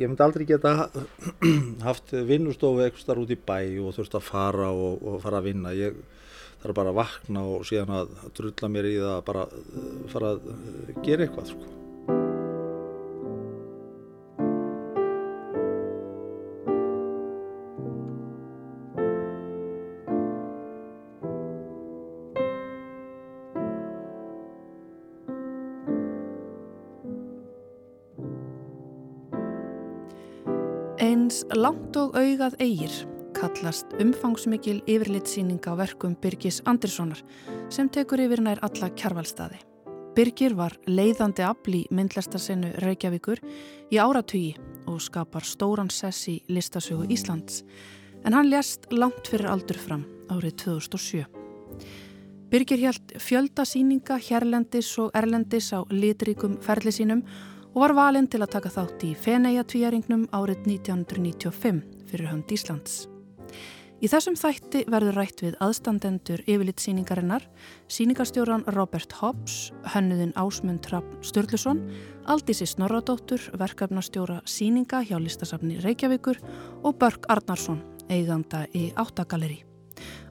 ég myndi aldrei geta haft vinnustofu eitthvað starf út í bæ og þurft að fara og, og fara að vinna. Ég þarf bara að vakna og síðan að drulla mér í það að bara fara að gera eitthvað sko. Langt og augað eigir kallast umfangsmikil yfirlitsýning á verkum Birgis Anderssonar sem tekur yfir nær alla kjarvalstaði. Birgir var leiðandi afl í myndlæstarsinu Reykjavíkur í áratugi og skapar stóran sess í listasögu Íslands en hann lést langt fyrir aldur fram árið 2007. Birgir hjælt fjölda síninga hérlendis og erlendis á litríkum ferli sínum og var valinn til að taka þátt í Feneja-tvíjaringnum árið 1995 fyrir hönd Íslands. Í þessum þætti verður rætt við aðstandendur yfirlitt síningarinnar, síningarstjóran Robert Hobbs, hönnuðin Ásmund Trapp Sturluson, Aldísi Snorradóttur, verkefnastjóra síninga hjá listasafni Reykjavíkur og Börg Arnarsson, eiganda í Áttagalleri.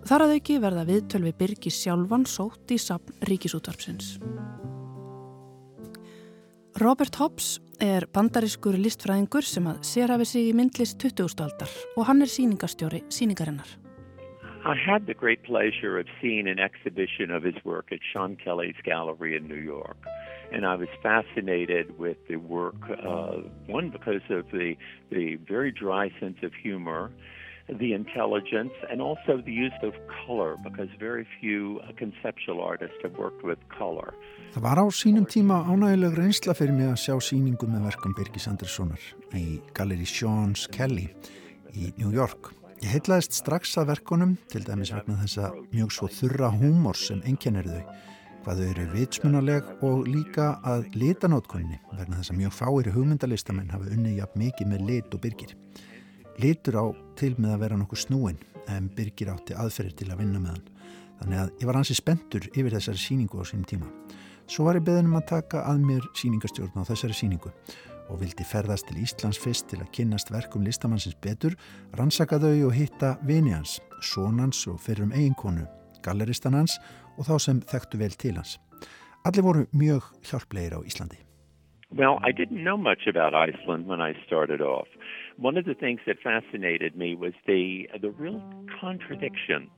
Þar að auki verða viðtölvi Birgi sjálfan sótt í safn Ríkisútvarpsins. Robert Hobbs er bandarískur listfræðingur sem að sérhafi sig í myndlist 20. aldar og hann er síningastjóri síningarinnar. I had the great pleasure of seeing an exhibition of his work at Sean Kelly's gallery in New York. And I was fascinated with the work, uh, one because of the, the very dry sense of humor the intelligence and also the use of color because very few conceptual artists have worked with color. Það var á sínum tíma ánægileg reynsla fyrir mig að sjá síningu með verkum Birgis Anderssonar í Galleri Sean's Kelly í New York. Ég heitlaðist strax að verkunum til dæmis vegna þessa mjög svo þurra húmor sem enkenir þau hvað þau eru vitsmunaleg og líka að litanótkunni vegna þess að mjög fáir hugmyndalistamenn hafa unni jafn mikið með lit og byrgir litur á til með að vera nokkuð snúin en Birgir átti aðferðir til að vinna með hann. Þannig að ég var hansi spendur yfir þessari síningu á sínum tíma. Svo var ég beðin um að taka að mér síningastjórn á þessari síningu og vildi ferðast til Íslands fyrst til að kynnast verkum listamannsins betur, rannsaka þau og hitta vini hans, sonans og fyrrum eiginkonu, galleristan hans og þá sem þekktu vel til hans. Allir voru mjög hjálplegir á Íslandi. Well, I didn't know much about Iceland when I started off. One of the things that fascinated me was the the real contradiction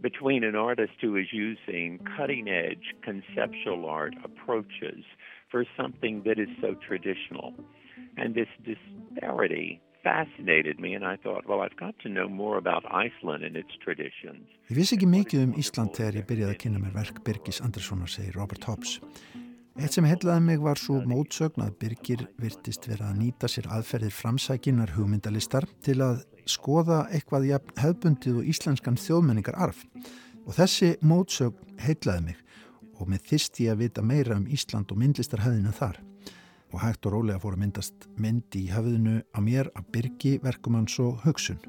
between an artist who is using cutting edge conceptual art approaches for something that is so traditional. And this disparity fascinated me and I thought well I've got to know more about Iceland and its traditions. Ég vissi ekki mikið um Ísland þegar ég byrjaði að kynna mér verk Birgis Anderssonar segir Robert Hobbs Eitt sem hellaði mig var svo mótsögn að Birgir virtist vera að nýta sér aðferðir framsækinar hugmyndalistar til að skoða eitthvað jafn hefbundið og íslenskan þjóðmenningar arf. Og þessi mótsögn hellaði mig og með þyrst ég að vita meira um Ísland og myndlistarhæðina þar. Og hægt og rólega fór að myndast myndi í höfðinu á mér að Birgi verkum hans og hugsun.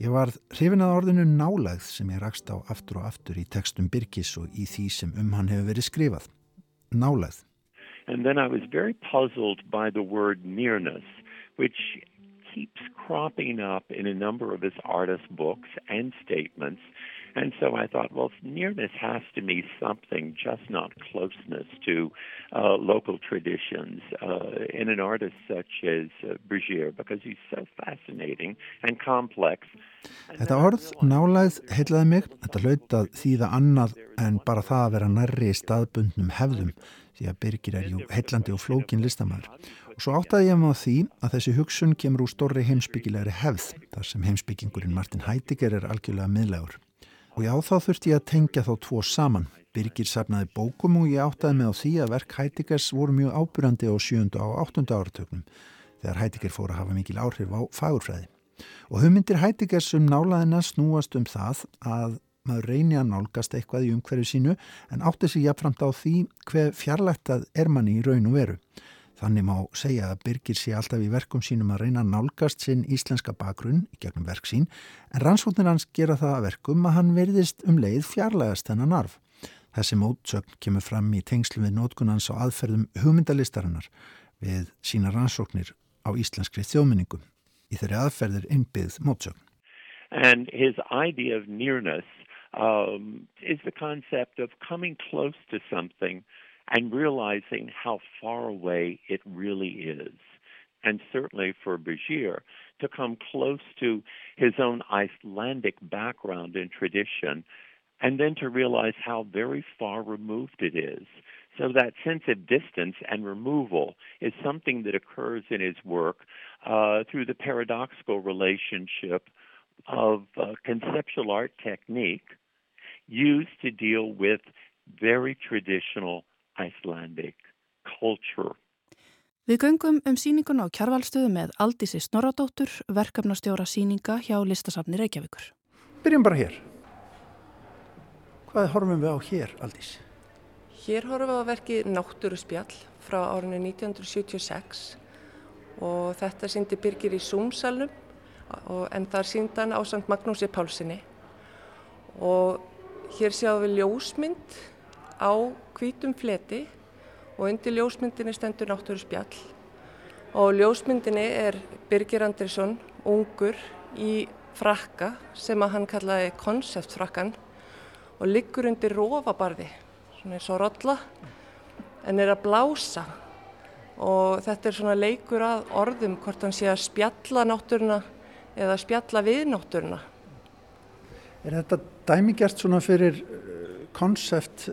Ég var hrifin að orðinu nálægð sem ég rakst á aftur og aftur í tekstum Birgis og í því sem um hann hefur verið skrifað. And then I was very puzzled by the word nearness, which keeps cropping up in a number of his artist books and statements. And so I thought, well, nearness has to mean something, just not closeness to uh, local traditions uh, in an artist such as uh, Brigier, because he's so fascinating and complex. Þetta orð, nálæð, heitlaði mig. Þetta hlaut að þýða annað en bara það að vera nærri í staðbundnum hefðum því að Birgir er jú heitlandi og flókin listamæður. Og svo áttaði ég á því að þessi hugsun kemur úr stórri heimsbyggilegri hefð, þar sem heimsbyggingurinn Martin Heidegger er algjörlega miðlegur. Og já, þá þurfti ég að tengja þá tvo saman. Birgir safnaði bókum og ég áttaði mig á því að verk Heideggers voru mjög ábyrjandi á 7. og 8. áratögnum, þegar Heidegger fór að hafa mikil áhrif á fagurfræði. Og hugmyndir Heideggers um nálaðina snúast um það að maður reyni að nálgast eitthvað í umhverju sínu en átti sig jafnframt á því hver fjarlægt að er manni í raun og veru. Þannig má segja að Birgir sé alltaf í verkum sínum að reyna nálgast sinn íslenska bakgrunn í gegnum verk sín en rannsóknir hans gera það að verkum að hann verðist um leið fjarlægast þennan arf. Þessi mótsögn kemur fram í tengslu við nótkunans á aðferðum hugmyndalistarinnar við sína rannsóknir á íslenskri þjóðmenningum. Í þeirri aðferðir innbyggð mótsögn. And his idea of nearness um, is the concept of coming close to something and realizing how far away it really is. And certainly for Bajir, to come close to his own Icelandic background and tradition, and then to realize how very far removed it is. So that sense of distance and removal is something that occurs in his work uh, through the paradoxical relationship of uh, conceptual art technique used to deal with very traditional Icelandic culture. Við göngum um síningun á kjarvalstöðu með Aldísi Snorradóttur, verkefnastjóra síninga hjá Listasafni Reykjavíkur. Byrjum bara hér. Hvað horfum við á hér, Aldís? Hér horfum við á verki Náttúru spjall frá árinu 1976 og þetta síndi Birgir í Súmsalnum en þar síndi hann á St. Magnúsi Pálssoni og hér sjáum við ljósmynd á hvítum fleti og undir ljósmyndinni stendur náttúru spjall og ljósmyndinni er Birgir Andrisson, ungur í frakka sem að hann kallaði konceptfrakkan og liggur undir rofabarði, svona eins og rolla, en er að blása og þetta er svona leikur að orðum hvort hann sé að spjalla náttúruna eða spjalla við náttúruna. Er þetta dæmigjast svona fyrir koncept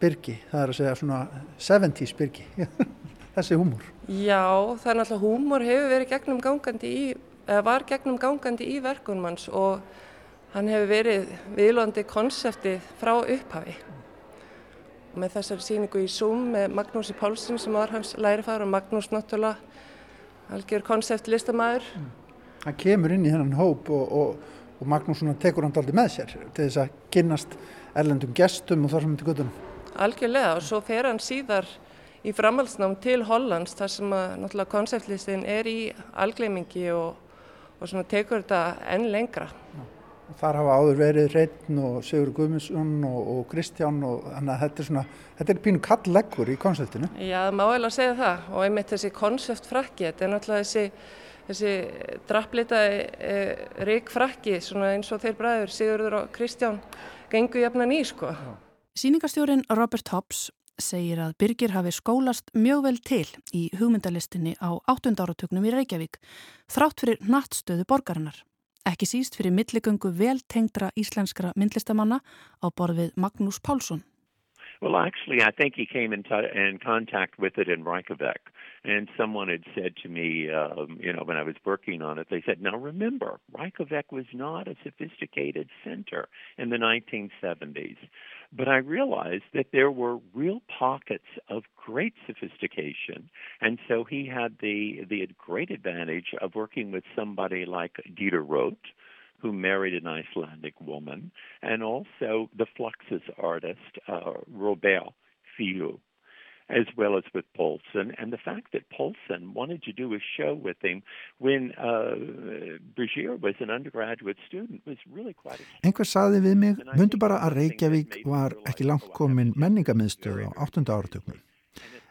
byrgi, það er að segja svona 70's byrgi, þessi húmor. Já, það er náttúrulega húmor hefur verið gegnum gangandi í, eða var gegnum gangandi í verkunum hans og hann hefur verið viðlóðandi konseptið frá upphafi. Og með þessari síningu í Zoom með Magnúsi Pálsson sem var hans lærifæður og Magnús náttúrulega algjör konseptlistamæður. Hann kemur inn í hennan hóp og, og, og Magnús tekur hann aldrei með sér til þess að kynnast erlendum gestum og þar sem þetta göttunum. Algjörlega og svo fer hann síðar í framhaldsnám til Hollands þar sem að náttúrulega konceptlistin er í algleimingi og, og svona tekur þetta enn lengra. Þar hafa áður verið Reitn og Sigur Guðmundsson og, og Kristján og þannig að þetta er svona, þetta er pínu kallleggur í konceptinu. Já, það má að segja það og einmitt þessi konceptfrakki, þetta er náttúrulega þessi, þessi drapplitaði e, ríkfrakki svona eins og þeir bræður Sigurður og Kristján gengur jafnan í sko. Já. Sýningastjórin Robert Hobbs segir að Birgir hafi skólast mjög vel til í hugmyndalistinni á 8. áratöknum í Reykjavík, þrátt fyrir nattstöðu borgarinnar. Ekki síst fyrir milligöngu vel tengdra íslenskra myndlistamanna á borðið Magnús Pálsson. Well, actually, I think he came in, in contact with it in Reykjavik. And someone had said to me, um, you know, when I was working on it, they said, now remember, Reykjavik was not a sophisticated center in the 1970s. But I realized that there were real pockets of great sophistication. And so he had the, the great advantage of working with somebody like Dieter Roth, who married an Icelandic woman, and also the Fluxus artist, uh, Robert Fiu, as well as with Polson. And the fact that Polson wanted to do a show with him when uh, Brigier was an undergraduate student was really quite Einhver saði við mig, mundu bara að Reykjavík var ekki langt komin menningamiðstöð á 8. áratöknum.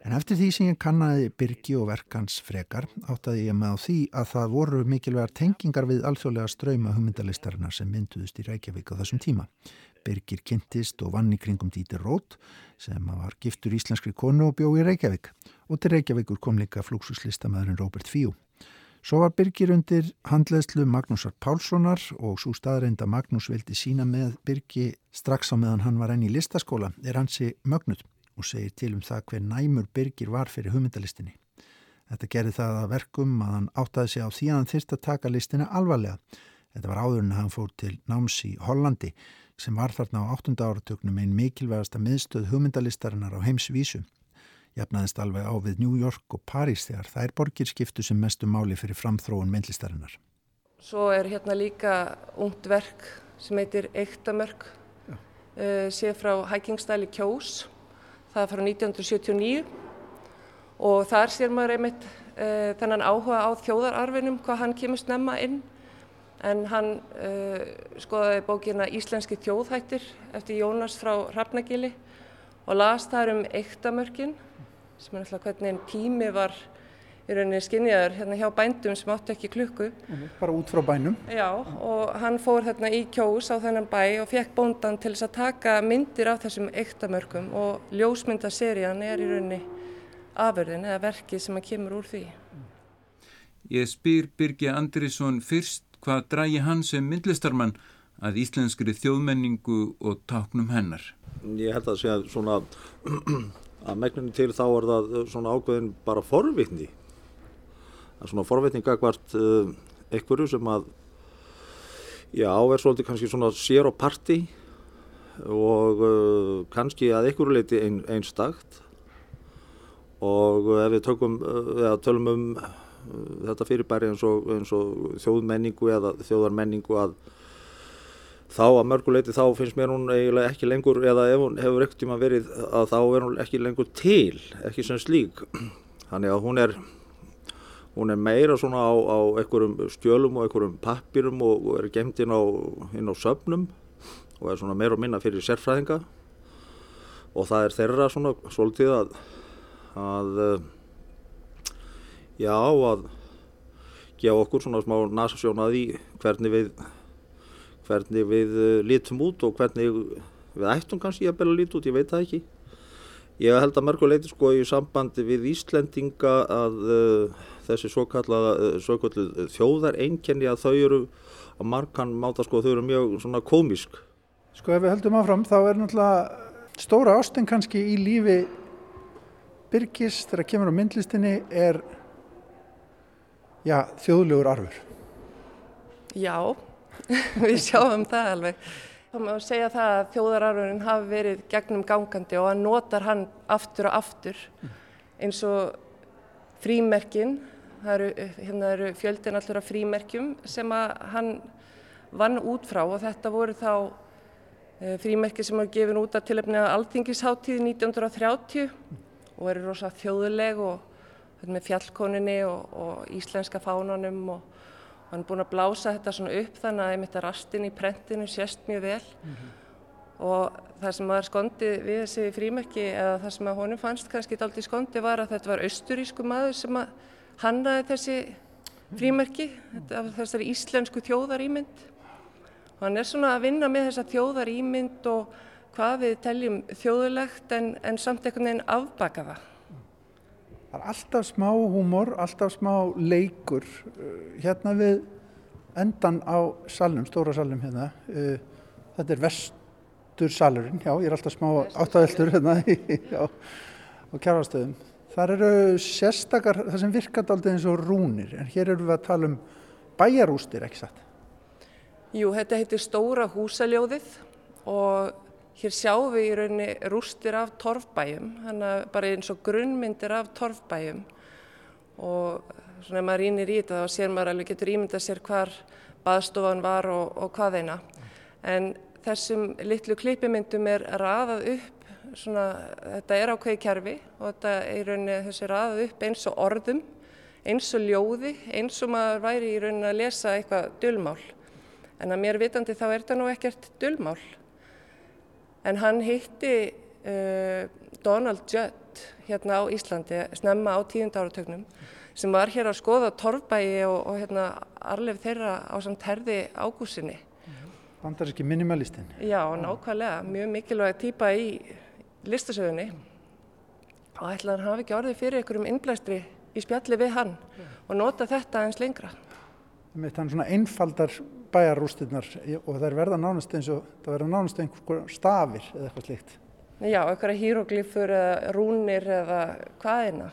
En eftir því sem ég kannaði Birgi og verkans frekar áttaði ég með á því að það voru mikilvægar tengingar við alþjóðlega ströyma hugmyndalistarinnar sem mynduðist í Reykjavík á þessum tíma. Birgir kynntist og vann í kringum Dítir Rót sem var giftur íslenskri konu og bjó í Reykjavík og til Reykjavíkur kom líka flúksuslistamæðurinn Robert Fíu. Svo var Birgir undir handleðslu Magnúsar Pálssonar og svo staðreinda Magnús vildi sína með Birgi strax á meðan hann var enn í listaskóla er hansi mögnuð og segir til um það hver næmur Birgir var fyrir hugmyndalistinni. Þetta gerði það að verkum að hann áttaði sig á því að hann þyrst að taka listina alvarlega. Þetta var áður en hann fór til náms í Hollandi sem var þarna á 8. áratöknum einn mikilvægasta miðstöð hugmyndalistarinnar á heimsvísu. Jafnaðist alveg á við New York og Paris þegar þær borgir skiptu sem mestu máli fyrir framþróun myndlistarinnar. Svo er hérna líka ungt verk sem heitir Eiktamörk, uh, sé frá Hækingstæli Kjós það er frá 1979 og þar sér maður einmitt uh, þennan áhuga á þjóðararfinum hvað hann kemur snemma inn en hann uh, skoðaði bókina Íslenski þjóðhættir eftir Jónas frá Hrafnagili og las þar um eiktamörkin sem er alltaf hvernig tími var í rauninni skinniðar hérna hjá bændum sem áttu ekki klukku. Bara út frá bænum? Já, og hann fór hérna í kjós á þennan bæ og fekk bóndan til þess að taka myndir af þessum ektamörkum og ljósmyndaserían er í rauninni afurðin eða verkið sem að kemur úr því. Ég spyr Birgi Andrisson fyrst hvað drægi hann sem myndlistarmann að íslenskri þjóðmenningu og taknum hennar. Ég held að segja svona að megnunni til þá er það svona ákveðin bara forvitni að svona forvitninga hvert uh, einhverju sem að já, er svolítið kannski svona sér og parti og uh, kannski að einhverju leiti ein, einstakt og ef við tökum, uh, tölum um þetta fyrirbæri eins og, eins og þjóðmenningu eða þjóðarmenningu að þá að mörguleiti þá finnst mér hún eiginlega ekki lengur eða ef hún hefur ekkert tíma verið að þá er hún ekki lengur til, ekki sem slík. Þannig að hún er hún er meira svona á, á einhverjum skjölum og einhverjum pappirum og, og er gemt inn á, inn á söfnum og er svona meira og minna fyrir sérfræðinga. Og það er þeirra svona svolítið að að já að gefa okkur svona smá nasasjón að því hvernig við hvernig við lítum út og hvernig við ættum kannski að að líta út, ég veit það ekki. Ég held að mörguleiti sko í sambandi við Íslendinga að uh, þessi svo kallaða uh, þjóðar einkenni að þau eru á markan máta sko þau eru mjög svona komisk Sko ef við höldum áfram þá er náttúrulega stóra ásteng kannski í lífi Birgis þegar kemur á myndlistinni er já, þjóðlegur arfur. Já, við sjáum það alveg. Það má segja það að þjóðararfurinn hafi verið gegnum gangandi og hann notar hann aftur og aftur eins og frímerkin, það eru, hérna eru fjöldin allur af frímerkjum sem að hann vann út frá og þetta voru þá frímerki sem voru gefin út að tilöfni að Alþingisháttíð 1930 og eru rosa þjóðuleg og með fjallkoninni og, og íslenska fánanum og, og hann er búinn að blása þetta svona upp þannig að einmitt að rastin í prentinu sést mjög vel. Mm -hmm. og það sem var skondið við þessi frímerki eða það sem að honum fannst kannski aldrei skondið var að þetta var austurísku maður sem að hannaði þessi frímerki af þessari íslensku þjóðarýmynd og hann er svona að vinna með þessa þjóðarýmynd og hvað við teljum þjóðulegt en, en samt einhvern veginn afbaka það Það er alltaf smá húmor, alltaf smá leikur hérna við endan á salnum, stóra salnum hérna. Þetta er vestur salurinn, já, ég er alltaf smá áttaveldur hérna á, á kjárastöðum. Það eru sérstakar, það sem virkað aldrei eins og rúnir, en hér eru við að tala um bæjarústir, ekki satt? Jú, þetta heitir Stóra húsaljóðið og Hér sjáum við í rauninni rústir af torfbæjum, bara eins og grunnmyndir af torfbæjum og svona ef maður rínir í þetta þá sér maður alveg getur ímyndað sér hvar baðstofan var og, og hvað eina. En þessum litlu klipimyndum er raðað upp, svona, þetta er ákveði kjærfi og þetta er í rauninni þessi raðað upp eins og orðum, eins og ljóði, eins og maður væri í rauninni að lesa eitthvað dullmál. En að mér vitandi þá er þetta nú ekkert dullmál. En hann hitti uh, Donald Judd hérna á Íslandi snemma á tíund áratögnum sem var hér að skoða torfbæi og, og hérna arlef þeirra á samt herði ágúsinni. Bandaríski minimalistinn. Já, nákvæmlega. Mjög mikilvæg týpa í listasögunni og ætlaði hann hafi ekki orðið fyrir einhverjum innblæstri í spjalli við hann og nota þetta eins lengra. Þannig að svona einfaldar bæjarrústirnar og það er verða nánast eins og það verða nánast einhver stafir eða eitthvað slikt. Já, eitthvað hýroglífur eða rúnir eða hvaðina.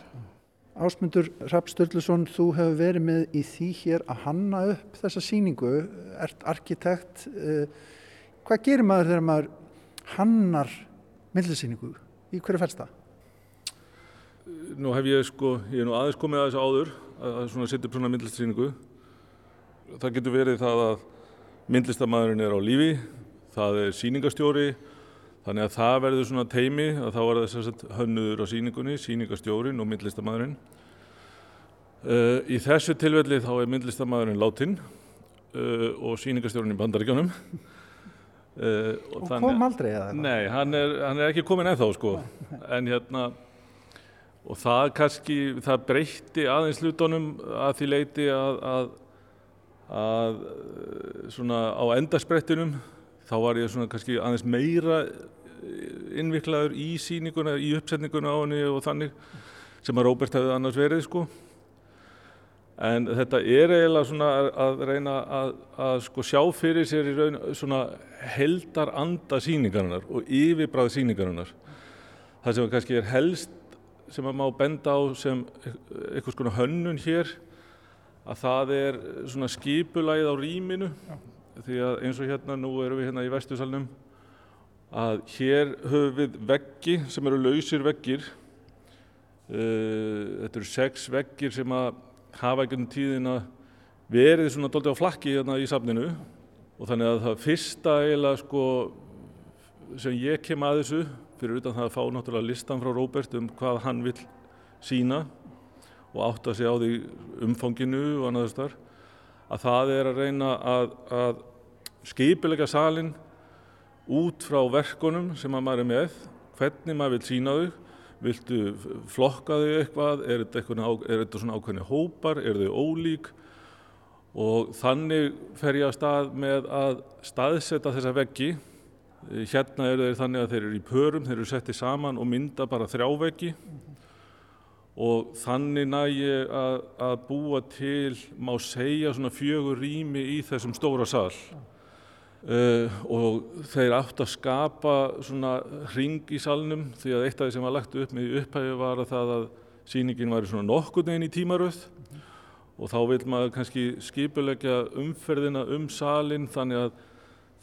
Ásmundur Rapp Sturluson, þú hefur verið með í því hér að hanna upp þessa síningu, ert arkitekt. Hvað gerir maður þegar maður hannar millisíningu? Í hverju fælst það? Nú hef ég sko, ég er nú aðeins komið að þessu áður að svona setja upp svona millisíningu það getur verið það að myndlistamæðurinn er á lífi, það er síningastjóri, þannig að það verður svona teimi að þá er þess að hönnuður á síningunni, síningastjórin og myndlistamæðurinn. Uh, í þessu tilvelli þá er myndlistamæðurinn látin uh, og síningastjórin í bandaríkjónum. Uh, og, og kom aldrei eða? Nei, hann er, hann er ekki komin ennþá sko, en hérna og það kannski, það breytti aðeins hlutunum að því leiti að, að, að svona á endarsprettinum þá var ég svona kannski aðeins meira innviklaður í síninguna, í uppsetninguna á henni og þannig sem að Róbert hefði annars verið sko. En þetta er eiginlega svona að reyna að, að sko sjá fyrir sér í raun svona heldar anda síningarinnar og yfirbræð síningarinnar það sem kannski er helst sem að má benda á sem eitthvað svona hönnun hér að það er svona skipulæð á rýminu. Já. því að eins og hérna nú erum við hérna í vestusalnum að hér höfum við veggi sem eru lausir veggir. Uh, þetta eru sex veggir sem að hafa einhvern tíðin að verið svona doldið á flakki hérna í safninu. Og þannig að það fyrsta eiginlega sko sem ég kem að þessu fyrir utan það að fá náttúrulega listan frá Róbert um hvað hann vil sína og átta sig á því umfanginu og annaður starf að það er að reyna að, að skipilega salin út frá verkonum sem að maður er með hvernig maður vil sína þau viltu flokka þau eitthvað, er þetta, er þetta svona ákveðni hópar, er þau ólík? Og þannig fer ég að stað með að staðsetta þessa veggi. Hérna eru þeir þannig að þeir eru í pörum, þeir eru settið saman og mynda bara þrjáveggi og þannig næ ég að, að búa til, má segja, svona fjögur rými í þessum stóra sall. Uh, og þeir átt að skapa svona ring í salnum því að eitt af því sem var lagt upp með upphæfi var að það að síningin var svona nokkur neginn í tímaröð mm -hmm. og þá vil maður kannski skipulegja umferðina um salin þannig að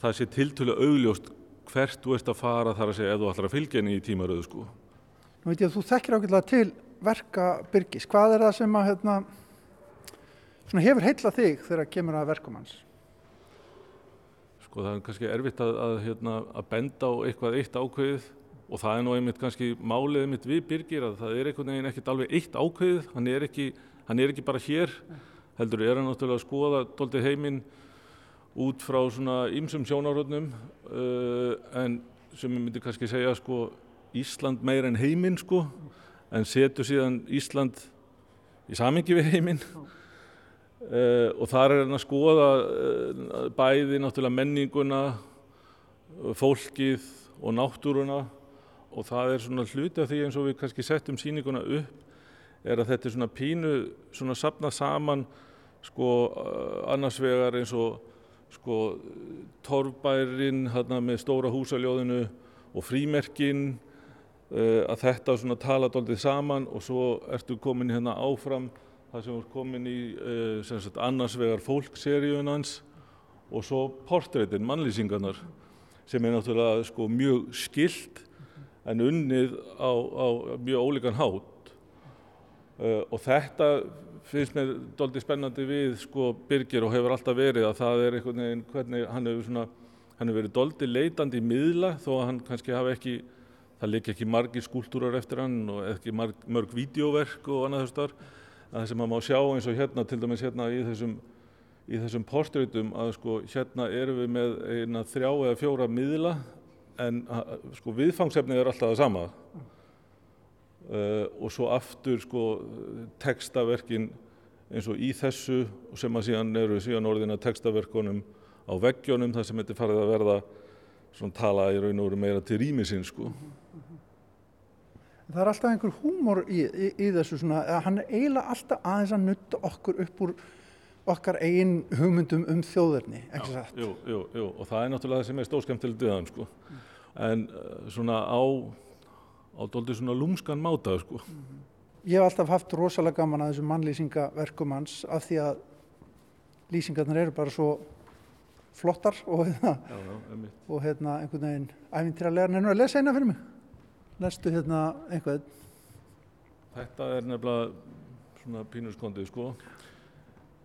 það sé tiltölu augljóst hvert þú ert að fara þar að segja ef þú ætlar að fylgja henni í tímaröðu sko. Nú veit ég að þú þekkir ákveðlega til verka Byrgis, hvað er það sem að hérna, hefur heila þig þegar kemur að verkum hans? Sko það er kannski erfitt að, að, hérna, að benda á eitthvað eitt ákveðið og það er nú einmitt kannski málið einmitt við Birgir að það er einhvern veginn ekkert alveg eitt ákveðið, hann er ekki, hann er ekki bara hér, heldur er hann náttúrulega að skoða doldið heiminn út frá svona ýmsum sjónárhóttnum uh, en sem ég myndi kannski segja sko Ísland meir en heiminn sko en setur síðan Ísland í samingi við heiminn. Uh, og þar er hann að skoða uh, bæði náttúrulega menninguna, fólkið og náttúruna. Og það er svona hluti af því eins og við kannski settum síninguna upp er að þetta er svona pínu svona sapnað saman sko uh, annars vegar eins og sko torfbærin hérna með stóra húsaljóðinu og frímerkin að þetta svona tala doldið saman og svo ertu komin hérna áfram það sem er komin í uh, sagt, annars vegar fólkseríun hans og svo portrétin, mannlýsingarnar sem er náttúrulega sko, mjög skilt en unnið á, á mjög ólíkan hátt. Uh, og þetta finnst mér doldið spennandi við sko, Birgir og hefur alltaf verið að það er einhvern veginn hvernig hann hefur, svona, hann hefur verið doldið leitandi í miðla þó að hann kannski hafi ekki það leik ekki margir skúltúrar eftir hann og ekki marg, mörg vídeoverk og annað þess þar að það sem maður má sjá eins og hérna til dæmis hérna í þessum, í þessum portrétum að sko hérna erum við með eina þrjá eða fjóra miðla en sko viðfangsefnið er alltaf það sama. Uh, og svo aftur sko textaverkin eins og í þessu sem að síðan eru síðan orðina textaverkunum á veggjónum þar sem þetta farið að verða svona tala í raun og veru meira til rýmisinn sko það er alltaf einhver húmor í, í, í þessu svona, hann er eiginlega alltaf aðeins að nutta okkur upp úr okkar eigin hugmyndum um þjóðurni, ekki satt? Jú, jú, jú, og það er náttúrulega það sem er stóðskemtilegt við hann, sko. En uh, svona á, á doldið svona lúmskan máta, sko. Mm. Ég hef alltaf haft rosalega gaman að þessu mannlýsingaverkum hans af því að lýsingarnar eru bara svo flottar og hérna, já, já, og hérna einhvern veginn æfintýralegar nefnur að lesa eina fyrir mig lestu hérna einhvað Þetta er nefnilega svona pínuskondið sko.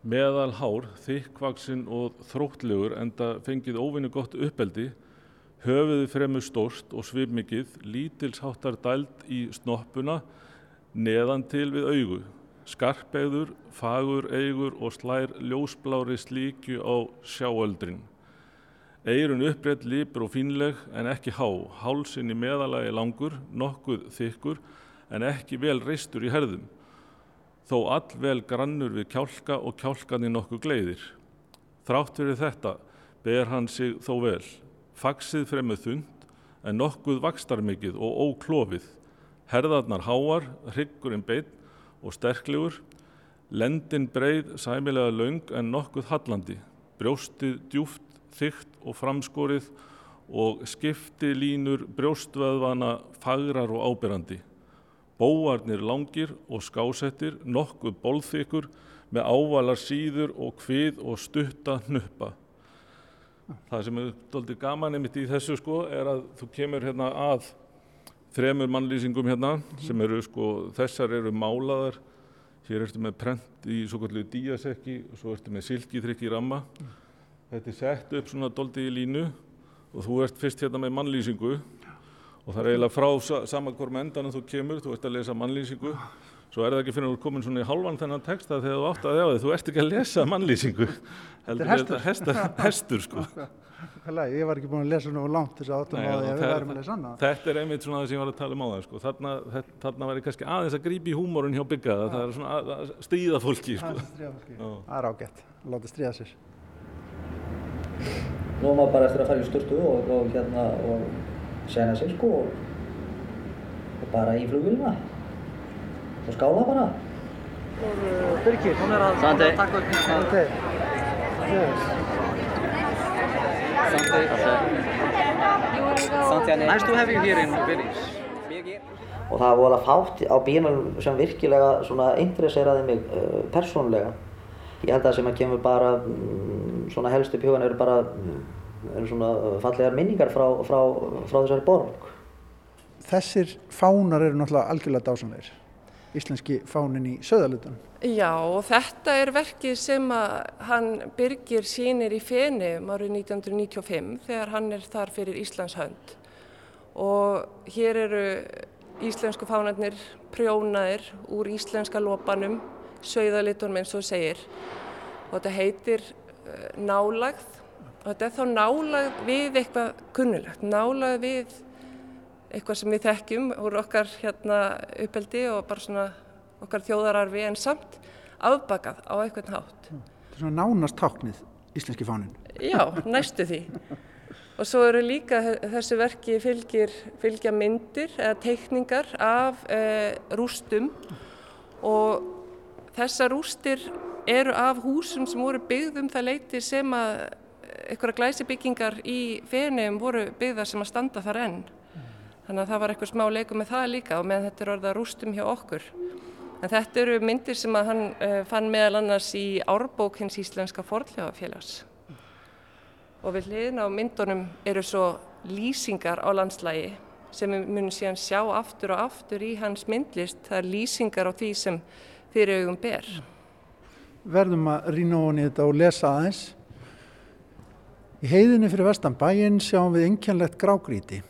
Meðal hár, þykkvaksinn og þróttlegur enda fengið óvinni gott uppeldi höfuði fremur stórst og svipmikið lítilsháttar dælt í snoppuna neðan til við augu skarpegður, fagur eigur og slær ljósblári slíkju á sjáöldrin Eirun upprétt, lípur og fínleg en ekki há. Hálsin í meðalagi langur, nokkuð þykkur, en ekki vel reistur í herðum. Þó all vel grannur við kjálka og kjálkan í nokkuð gleiðir. Þrátt fyrir þetta ber hann sig þó vel. Fagsið fremið þund en nokkuð vakstarmikið og óklófið. Herðarnar háar, hryggurinn beinn og sterklegur. Lendin breið, sæmilega laung en nokkuð hallandi. Brjóstið djúft, þygt og framskorið og skipti línur brjóstvöðvana fagrar og ábyrrandi. Bóarnir langir og skásettir, nokkuð bólþykur með ávalar síður og hvið og stutta hnuppa. Það sem er doldið gaman einmitt í þessu sko er að þú kemur hérna að þremur mannlýsingum hérna sem eru sko, þessar eru málaðar. Hér ertu með prent í svo kallu díasekki og svo ertu með silkitrykk í ramma. Þetta er sett upp svona doldið í línu og þú ert fyrst hérna með mannlýsingu. Og það er eiginlega frá saman hvort með endanum þú kemur, þú ert að lesa mannlýsingu. Svo er það ekki fyrir að þú komin svona í halvan þennan texta þegar þú átt að þjá þig, þú ert ekki að lesa mannlýsingu. Heldur þetta hestur, hestur sko. Ég var ekki búin að lesa nú langt þess að áttum á því að við værum að lesa annað. Þetta er einmitt svona það sem ég var að tala um á það sko. þarna, þarna ég kannski aðeins að grípi húmórun hjá bygga það er svona að stríða fólki sko. Það er ágætt, láta stríða sér nú er maður bara eftir að fara í sturtu og, og hérna og sena sig sko og, og bara í flugvíluna og skála bara. Og Birgir, hún er að taka upp Sandi. Sandi Nice to have you here in Venice og það voru að fátt á bílunum sem virkilega svona interesseraði mig uh, persónulega ég held að sem að kemur bara um, svona helst upp hugan eru bara eru svona fallegar minningar frá, frá, frá þessari borg. Þessir fánar eru náttúrulega algjörlega dásanleir íslenski fánin í söðalutan Já og þetta er verkið sem að hann byrgir sínir í Fenum árið 1995 þegar hann er þar fyrir Íslands hönd. Og hér eru íslensku fánarnir prjónaðir úr íslenska lópanum, sögðalitunum eins og segir og þetta heitir uh, nálagð og þetta er þá nálagð við eitthvað kunnulegt, nálagð við eitthvað sem við þekkjum úr okkar hérna uppeldi og bara svona okkar þjóðararfi en samt afbakað á eitthvað hátt. Þetta er svona nánast táknið íslenski fánin. Já, næstu því. Og svo eru líka þessu verki fylgir, fylgja myndir eða teikningar af e, rústum og þessar rústir eru af húsum sem voru byggðum það leiti sem að einhverja glæsibyggingar í fenum voru byggðar sem að standa þar enn. Þannig að það var eitthvað smá leikum með það líka og meðan þetta er orða rústum hjá okkur. En þetta eru myndir sem að hann e, fann meðal annars í árbók hins íslenska forðljáfélags og við hliðin á myndunum eru svo lýsingar á landslægi sem við munum síðan sjá aftur og aftur í hans myndlist. Það er lýsingar á því sem fyrir augum ber. Verðum að rýna ofan í þetta og lesa aðeins. Í heiðinni fyrir vestan bæinn sjáum við einkjænlegt grágríti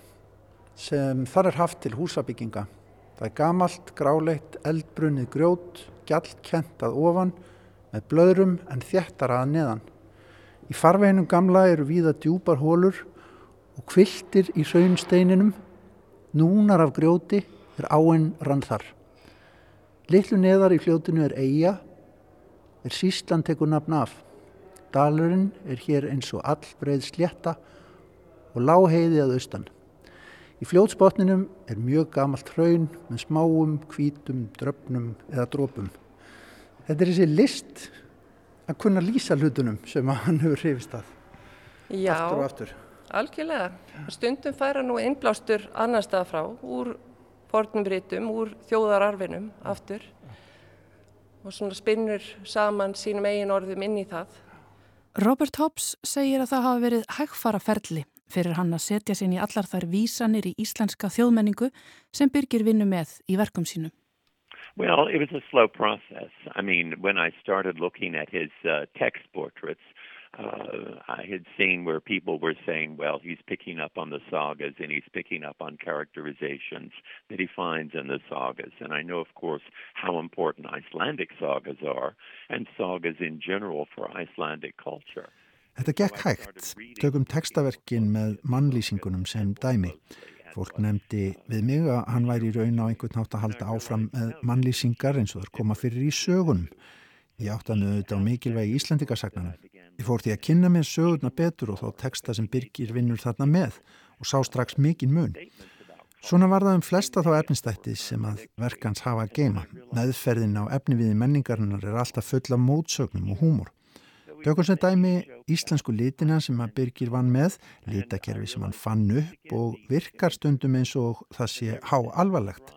sem þar er haft til húsabygginga. Það er gamalt, gráleitt, eldbrunnið grjót, gjallkent að ofan með blöðrum en þjættara að neðan. Í farveginum gamla eru víða djúpar hólur og kviltir í saunsteininum, núnar af grjóti er áinn rann þar. Littlu neðar í fljótinu er eiga, er síslan tekur nafn af. Dalurinn er hér eins og allbreið slétta og láheiði að austan. Í fljótsbotninum er mjög gamalt hraun með smáum, hvítum, dröfnum eða drópum. Þetta er þessi list að kunna lýsa hlutunum sem hann hefur hrifist að. Já, aftur aftur. algjörlega. Stundum færa nú innblástur annar stað frá úr fornum rítum, úr þjóðararfinum aftur og svona spinnur saman sínum eigin orðum inn í það. Robert Hobbs segir að það hafa verið hægfara ferli fyrir hann að setja sín í allar þær vísanir í íslenska þjóðmenningu sem byrgir vinnu með í verkum sínum. Well, it was a slow process. I mean, when I started looking at his uh, text portraits, uh, I had seen where people were saying, well, he's picking up on the sagas and he's picking up on characterizations that he finds in the sagas. And I know, of course, how important Icelandic sagas are and sagas in general for Icelandic culture. Þetta gekk hægt, tökum textaverkin með mannlýsingunum sem dæmi. Fólk nefndi við mig að hann væri í raun á einhvern nátt að halda áfram með mannlýsingar eins og þar koma fyrir í sögunum. Ég átti að nöðu þetta á mikilvægi Íslandikasagnanum. Ég fór því að kynna mér sögurna betur og þá texta sem Birgir vinnur þarna með og sá strax mikinn mun. Svona var það um flesta þá efnistætti sem að verkans hafa að geima. Meðferðin á efniviði menningarinnar er alltaf full af mótsögnum og húmor. Tökum sem dæmi íslensku litina sem að Birgir vann með, litakerfi sem hann fann upp og virkar stundum eins og það sé há alvarlegt.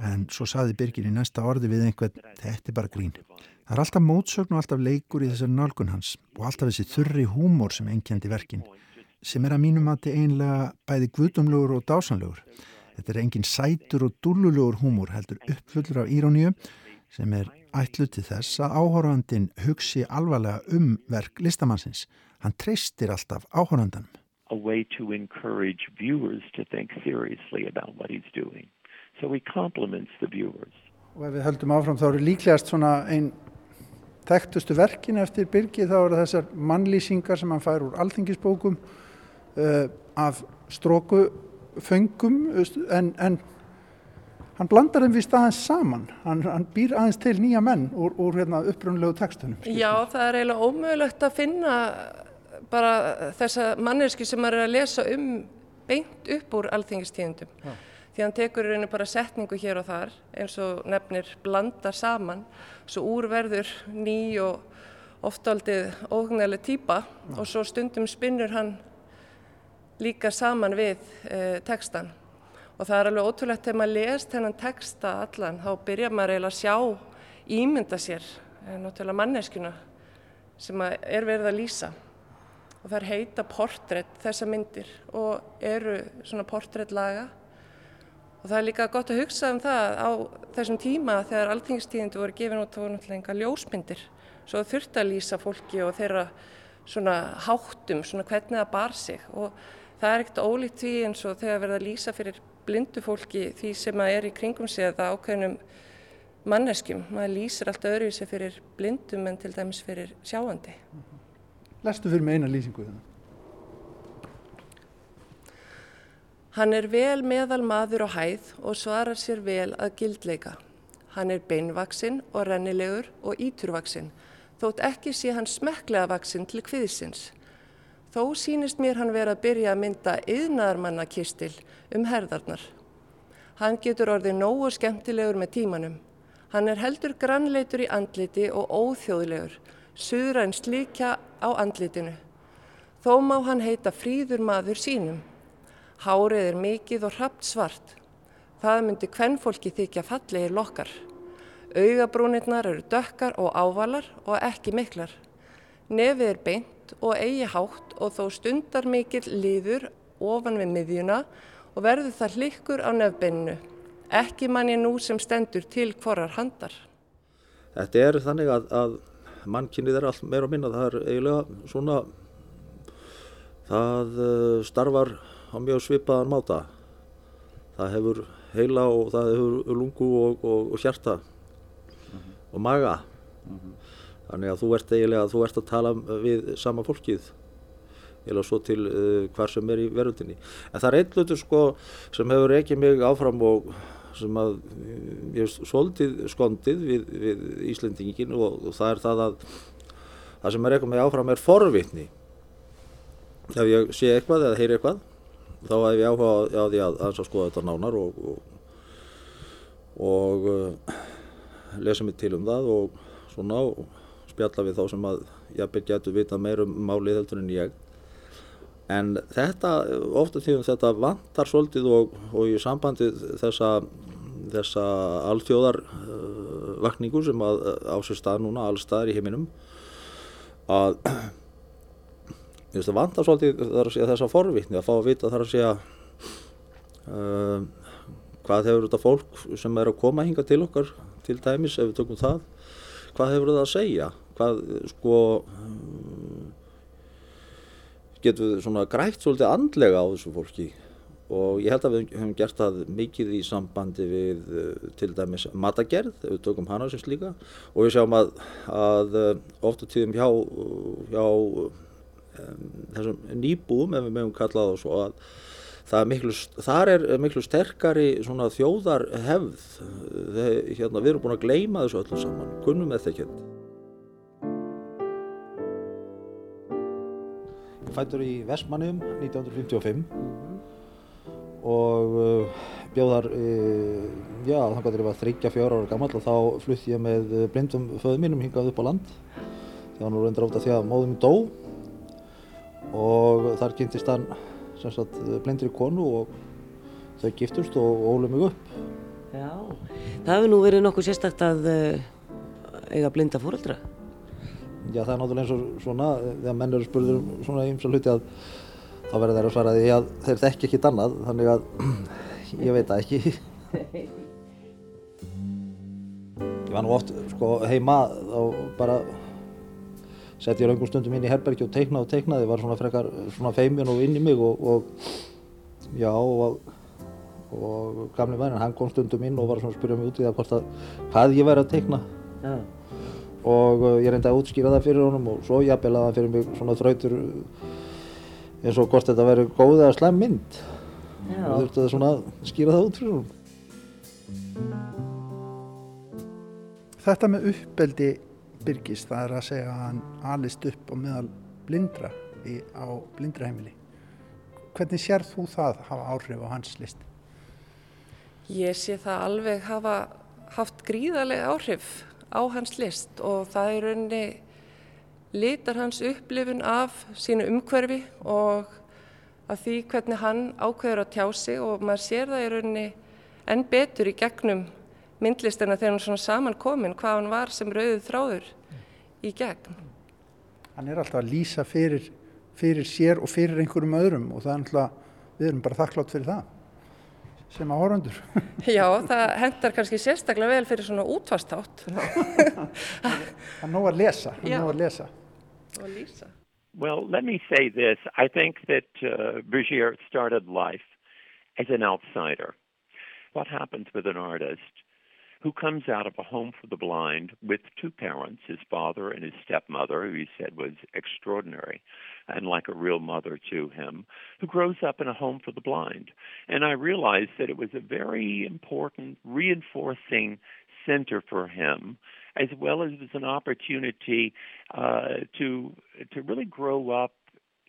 En svo saði Birgir í næsta orði við einhvern, þetta er bara grín. Það er alltaf mótsögn og alltaf leikur í þessari nálgun hans og alltaf þessi þurri húmor sem engjandi verkin, sem er að mínum að þetta einlega bæði guðumlugur og dásanlugur. Þetta er engin sætur og dúlulugur húmor heldur uppfullur af íróníu sem er ætlu til þess að áhórandin hugsi alvarlega um verk listamannsins. Hann treystir alltaf áhórandanum. A way to encourage viewers to think seriously about what he's doing. So he compliments the viewers. Og ef við höldum áfram þá eru líklegast svona einn þekktustu verkin eftir Birgi þá eru þessar mannlýsingar sem hann fær úr alþingisbókum uh, af strókuföngum en, en hann blandar þeim við staðans saman. Hann, hann býr aðeins til nýja menn úr, úr hérna, uppröndlegu tekstunum Já, það er eiginlega ómögulegt að finna bara þessa manneski sem maður er að lesa um beint upp úr alþingistíðendum því hann tekur í rauninu bara setningu hér og þar eins og nefnir blandar saman. Svo úrverður ný og oftaldið óhugnæli týpa og svo stundum spinnur hann líka saman við e, tekstan og það er alveg ótrúlegt þegar maður les þennan texta allan þá byrjar maður eiginlega að sjá ímynda sér eh, náttúrulega manneskjuna sem er verið að lýsa. Og það er heita portrétt þessa myndir og eru svona portréttlaga og það er líka gott að hugsa um það á þessum tíma þegar alltingistíðindu voru gefin út þá voru náttúrulega enga ljósmyndir svo þurfti að lýsa fólki og þeirra svona háttum, svona hvernig það bar sig og það er ekkert ólíkt því eins og þegar verða að lýsa fyrir blindu fólki því sem að er í kringum sig eða ákveðnum manneskjum. Maður lýsir alltaf öðruvísi fyrir blindum en til dæmis fyrir sjáandi. Lestu fyrir mig eina lýsingu þennan. Hann er vel meðal maður og hæð og svarar sér vel að gildleika. Hann er beinvaksinn og rennilegur og íturvaksinn, þótt ekki sé hann smekklega vaksinn til kviðsins. Þó sínist mér hann vera að byrja að mynda yðnaðarmannakistil um herðarnar. Hann getur orðið nógu skemmtilegur með tímanum. Hann er heldur grannleitur í andliti og óþjóðlegur, suðra en slíkja á andlitinu. Þó má hann heita fríður maður sínum. Hárið er mikið og hrapt svart. Það myndi hvennfólki þykja fallegir lokkar. Augabrúnirnar eru dökkar og ávalar og ekki miklar. Nefið er beint og eigi hátt og þó stundar mikill liður ofan við miðjuna og verður það hlikkur á nefnbeininu. Ekki mann ég nú sem stendur til hvorar handar. Þetta er þannig að, að mannkynnið er allt meira að minna. Það er eiginlega svona, það uh, starfar á mjög svipaðan máta. Það hefur heila og það hefur lungu og, og, og hjarta mm -hmm. og maga. Mm -hmm. Þannig að þú ert eiginlega, þú ert að tala við sama fólkið eða svo til uh, hvar sem er í verðundinni. En það er einn hlutur sko sem hefur ekki mig áfram og sem að ég hef svolítið skondið við, við Íslendingin og, og það er það að það sem er eitthvað mig áfram er forvitni. Ef ég sé eitthvað eða heyri eitthvað þá hef ég áhuga á því að, að skoða þetta nánar og, og, og uh, lesa mig til um það og svona og spjalla við þá sem að jafnveg getur vita meir um málið heldur en ég. En þetta, ofta tíðum þetta vantar svolítið og, og í sambandi þessa, þessa alþjóðarvakningu uh, sem að á sér stað núna, allstaðar í heiminum, að það vantar svolítið segja, þessa forvitni að fá að vita þar að segja uh, hvað hefur þetta fólk sem er að koma hinga til okkar til dæmis ef við tökum það, hvað hefur það að segja? Hvað sko getum við svona grætt svolítið andlega á þessu fólki? Og ég held að við hefum gert það mikið í sambandi við til dæmis matagerð, við tökum hana sem slíka. Og við sjáum að, að ofta tíðum hjá, hjá um, þessum nýbúum ef við mögum kalla það svo að er miklu, þar er miklu sterkari svona þjóðar hefð hérna, við erum búin að gleima þessu öllu saman. Kunnum þetta ekki Ég fættur í Vestmannum 1955 og uh, bjóðar uh, já, þannig að ég var þryggja fjóra ára gammal og þá flutti ég með blindum föðu mínum hingað upp á land. Hann var reyndir átt að því að móðum dó og þar kynntist hann sagt, blindur í konu og þau giftust og ólu mig upp. Já, það hefur nú verið nokkuð sérstakt að uh, eiga blinda fóröldra. Já, það er náttúrulega eins og svona, þegar menn eru spurður um svona ymsa hluti að þá verður þeir að svara því að þeir þekki ekki dannað, þannig að ég veit það ekki. Ég var nú oft sko, heima og bara sett ég raungum stundum inn í herbergi og teiknaði og teiknaði, var svona frekar svona feimjun og inn í mig og, og já og, og gamli mærin, hann kom stundum inn og var svona að spyrja mig út í það hvort að hvað ég væri að teikna ja. og uh, ég reyndi að útskýra það fyrir honum og svo jafnvel að það fyrir mig svona þrautur eins og hvort þetta væri góð eða slem mynd já. og þurfti það svona að skýra það út fyrir honum Þetta með uppbeldi Birgis, það er að segja að hann alist upp á meðal blindra í, á blindraheimili. Hvernig sér þú það hafa áhrif á hans list? Ég sé það alveg hafa haft gríðarlega áhrif á hans list og það er rauninni litar hans upplifun af sínu umhverfi og af því hvernig hann ákveður að tjá sig og maður sér það í rauninni enn betur í gegnum myndlistina þegar hann svona saman kominn hvað hann var sem rauðið þráður í gegn. Hann er alltaf að lýsa fyrir, fyrir sér og fyrir einhverjum öðrum og það er alltaf, við erum bara þakklátt fyrir það sem að horfandur. Já, það hendar kannski sérstaklega vel fyrir svona útvastátt. Hann nóg að lesa, hann nóg að lesa. Og lýsa. Well, let me say this. I think that uh, Brigitte started life as an outsider. What happens with an artist who comes out of a home for the blind with two parents, his father and his stepmother, who he said was extraordinary and like a real mother to him, who grows up in a home for the blind. And I realized that it was a very important reinforcing center for him, as well as it was an opportunity uh, to to really grow up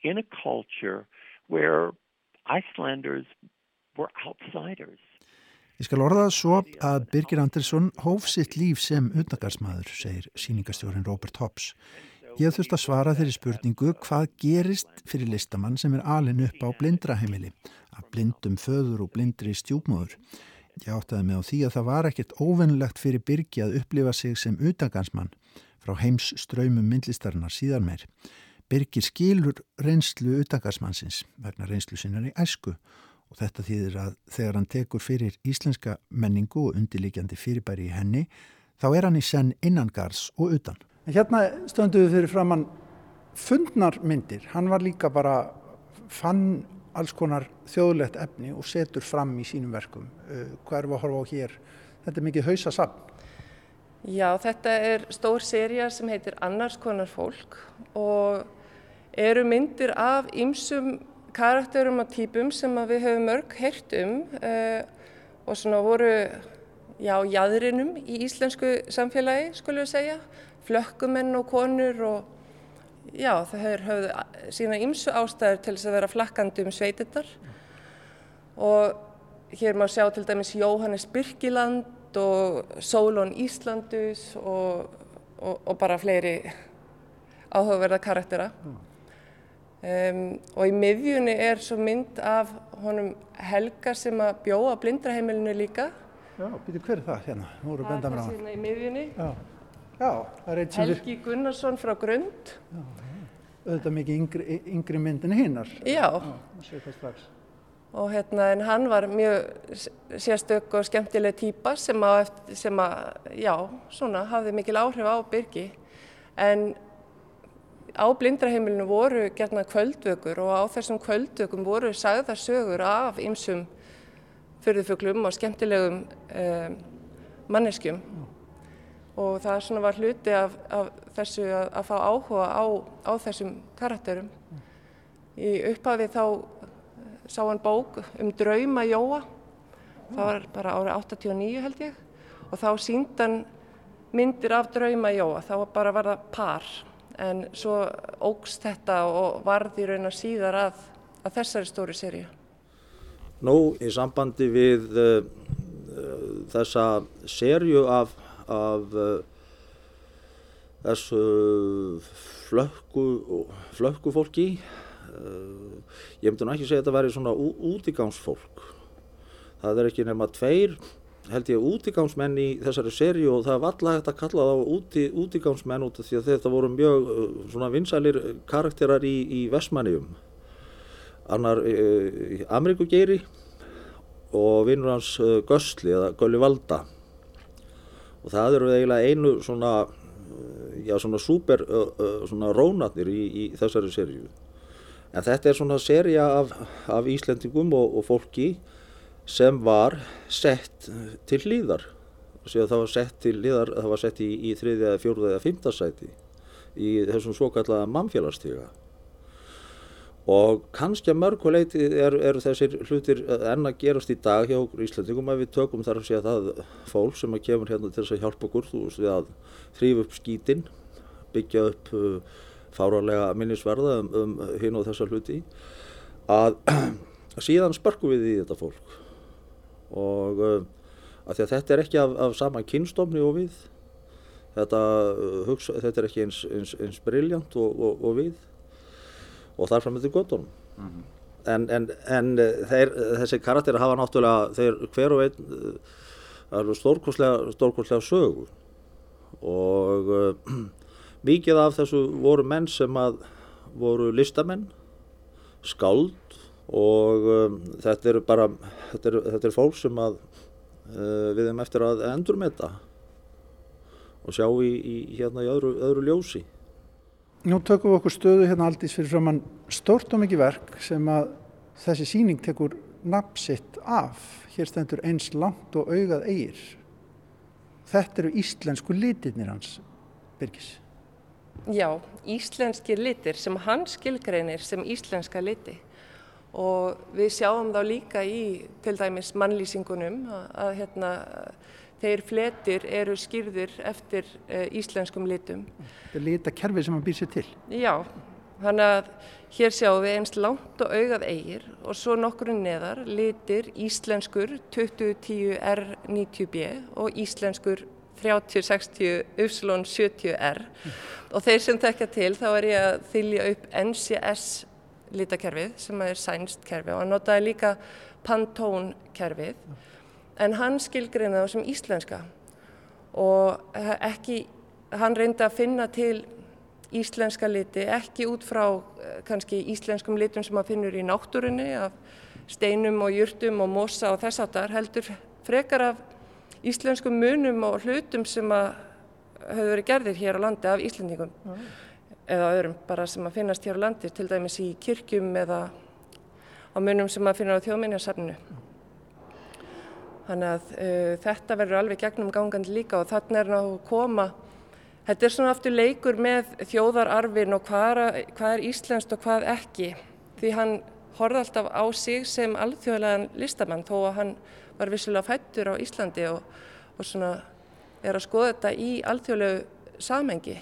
in a culture where Icelanders were outsiders. Ég skal orða það svo að Birgir Andersson hóf sitt líf sem utangarsmaður, segir síningastjórin Robert Hobbs. Ég þurft að svara þeirri spurningu hvað gerist fyrir listamann sem er alin upp á blindraheimili, að blindum föður og blindri stjúpmóður. Ég áttaði mig á því að það var ekkert óvennlegt fyrir Birgi að upplifa sig sem utangarsmann frá heims ströymum myndlistarinnar síðan meir. Birgir skilur reynslu utangarsmannsins vegna reynslu sinnar í æsku og þetta þýðir að þegar hann tekur fyrir íslenska menningu og undirlíkjandi fyrirbæri í henni þá er hann í senn innangars og utan. Hérna stönduðu fyrir framann fundnar myndir, hann var líka bara fann alls konar þjóðlegt efni og setur fram í sínum verkum. Uh, hvað erum við að horfa á hér? Þetta er mikið hausasafn. Já, þetta er stór seria sem heitir Annars konar fólk og eru myndir af ymsum karakterum og típum sem við höfum mörg heyrt um uh, og svona voru já, jæðrinum í íslensku samfélagi, skulum við segja, flökkumenn og konur og já, hefur höfðu sína ymsu ástæður til þess að vera flakkandi um sveitinnar og hér má sjá til dæmis Jóhannes Birkiland og Sólón Íslandus og, og, og bara fleiri áhugaverða karaktera. Mm. Um, og í miðjunni er svo mynd af honum Helga sem að bjóða blindraheimilinu líka. Já, býtu hver er það hérna? Á. Það er það hérna í miðjunni. Já, já sem við... Helgi Gunnarsson frá Grund. Já, auðvitað mikið yngri, yngri myndin hinnar. Já. Og hérna, en hann var mjög sérstök og skemmtileg týpa sem að, sem að, já, svona, hafði mikil áhrif á Birgi. En á blindraheimilinu voru gerna kvöldvökur og á þessum kvöldvökum voru sagðar sögur af ymsum fyrðufuglum og skemmtilegum eh, manneskjum. Og það svona var hluti af, af þessu að, að fá áhuga á, á þessum karakterum. Í upphafi þá sá hann bók um drauma Jóa, það var bara árið 89 held ég. Og þá síndan myndir af drauma Jóa, þá bara var það par en svo ógst þetta og varði raun og síðar að, að þessari stóri seríu. Nú, í sambandi við uh, uh, þessa serju af, af uh, þessu flökku, flökku fólki, ég myndi nú ekki segja að þetta væri svona útigangsfólk. Það er ekki nema tveir held ég útigámsmenn í þessari serju og það var alltaf hægt að kalla það úti, útigámsmenn út af því að þetta voru mjög uh, svona vinsælir karakterar í, í Vestmanniðum annar uh, Ameríkugeiri og vinnur hans uh, Gösli eða Gulli Valda. Og það eru eiginlega einu svona uh, já svona super uh, uh, svona rónatnir í, í þessari serju en þetta er svona serja af, af Íslendingum og, og fólki sem var sett til hlýðar það var sett til hlýðar, það var sett í, í þriðja, fjórða eða fymtasæti í þessum svo kallaða mannfélagstíga og kannski að mörguleiti eru er þessir hlutir enn að gerast í dag hjá Íslandingum að við tökum þar að segja það fólk sem að kemur hérna til þess að hjálpa okkur þú veist við að þrýfa upp skítin byggja upp uh, fárarlega minnisverða um, um hinn og þessa hluti að síðan sparku við í þetta fólk og uh, að að þetta er ekki af, af sama kynstofni og við. Þetta, uh, hugsa, þetta er ekki eins, eins, eins briljant og, og, og við. Og þar fram með til göttunum mm -hmm. en, en, en uh, þeir, þessi karakter hafa náttúrulega þeir hver og einn stórkoslega, stórkoslega sögu. Og uh, mikið af þessu voru menn sem að voru listamenn skáld og um, þetta eru bara þetta eru, þetta eru fólk sem að uh, við hefum eftir að endurmeta og sjá í, í hérna í öðru, öðru ljósi. Nú tökum við okkur stöðu hérna aldís fyrir framann stort og mikið verk sem að þessi síning tekur napsitt af. Hér stendur eins langt og augað eigir þetta eru íslensku litirnir hans Birgis. Já, íslenski litir sem hann skilgreinir sem íslenska liti og við sjáum þá líka í til dæmis mannlýsingunum að, að hérna, þeir fletir eru skýrðir eftir uh, íslenskum litum. Þetta er litakerfi sem hann býr sér til? Já, þannig að hér sjáum við einst langt og augað eigir og svo nokkur neðar litir íslenskur 2010 R90B og íslenskur 3060 Upsilon 70R mm. og þeir sem tekja til þá er ég að þylja upp NCS litakerfið sem er sænst kerfi og hann notaði líka Pantone kerfið en hann skilgreina það sem íslenska. Og ekki, hann reyndi að finna til íslenska liti, ekki út frá eh, kannski íslenskum litum sem maður finnur í náttúrunni af steinum og jurtum og mosa og þess aftar heldur frekar af íslenskum munum og hlutum sem að höfðu verið gerðir hér á landi af Íslendingum. Mm eða öðrum bara sem að finnast hér á landi, til dæmis í kirkjum eða á munum sem að finna á þjóðminjarsafninu. Þannig að uh, þetta verður alveg gegnum gangandi líka og þannig er náttúrulega að koma, þetta er svona aftur leikur með þjóðararfin og hvað er, hvað er íslenskt og hvað ekki. Því hann horfði alltaf á sig sem alþjóðlegan listamann þó að hann var vissilega fættur á Íslandi og, og svona er að skoða þetta í alþjóðlegu samengi.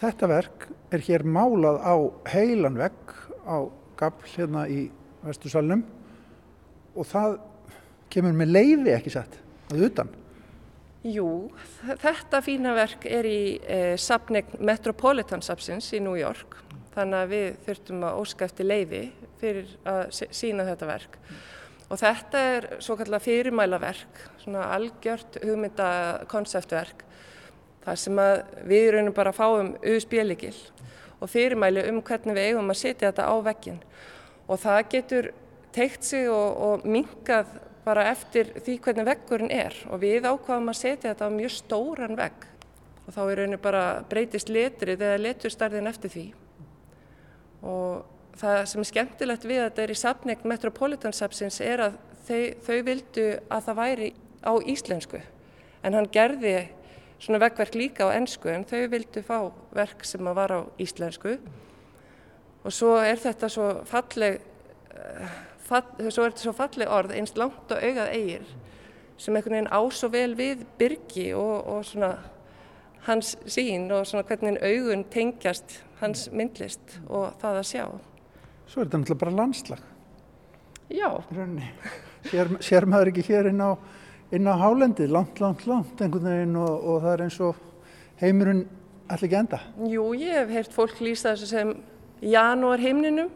Þetta verk er hér málað á heilan vegg á gafl hérna í vestursalunum og það kemur með leiði ekki sett að utan. Jú, þetta fína verk er í eh, sapning Metropolitan Sapsins í New York. Þannig að við þurftum að óska eftir leiði fyrir að sína þetta verk. Og þetta er svo kallar fyrirmæla verk, svona algjört hugmynda konceptverk þar sem við raunum bara fáum auðspéligil og fyrirmæli um hvernig við eigum að setja þetta á veggin og það getur teikt sig og, og mingað bara eftir því hvernig veggurinn er. Og við ákvaðum að setja þetta á mjög stóran vegg. Og þá er rauninu bara breytist letrið eða leturstarðin eftir því. Og það sem er skemmtilegt við að þetta er í sapning Metropolitan Sapsins er að þau, þau vildu að það væri á íslensku. En hann gerði svona veggverk líka á ennsku en þau vildu fá verk sem að var á íslensku og svo er þetta svo falleg fall, svo er þetta svo falli orð einst langt og augað eigir sem einhvern veginn á svo vel við Birgi og, og svona hans sín og svona hvernig augun tengjast hans myndlist og það að sjá. Svo er þetta náttúrulega bara landslag. Já. Sér, sér maður ekki hér inn á, inn á hálendi, langt, langt, langt einhvern veginn og, og það er eins og heimurinn allir ekki enda. Jú, ég hef heyrt fólk lýsa þessu sem janúar heimninum,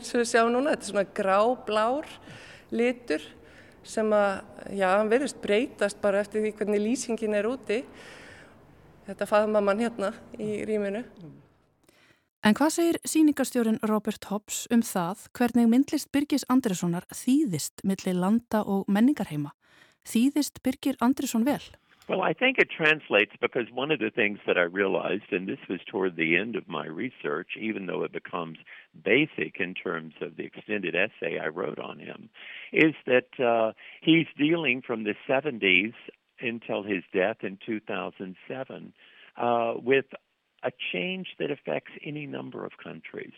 sem við sjáum núna, þetta er svona grá-blár litur sem að, já, hann verðist breytast bara eftir því hvernig lýsingin er úti. Þetta faðma mann hérna í rýminu. En hvað segir síningarstjórin Robert Hobbs um það hvernig myndlist Birgis Andressonar þýðist millir landa og menningarheima? Þýðist Birgir Andresson vel? Well, I think it translates because one of the things that I realized, and this was toward the end of my research, even though it becomes basic in terms of the extended essay I wrote on him, is that uh, he's dealing from the 70s until his death in 2007 uh, with a change that affects any number of countries.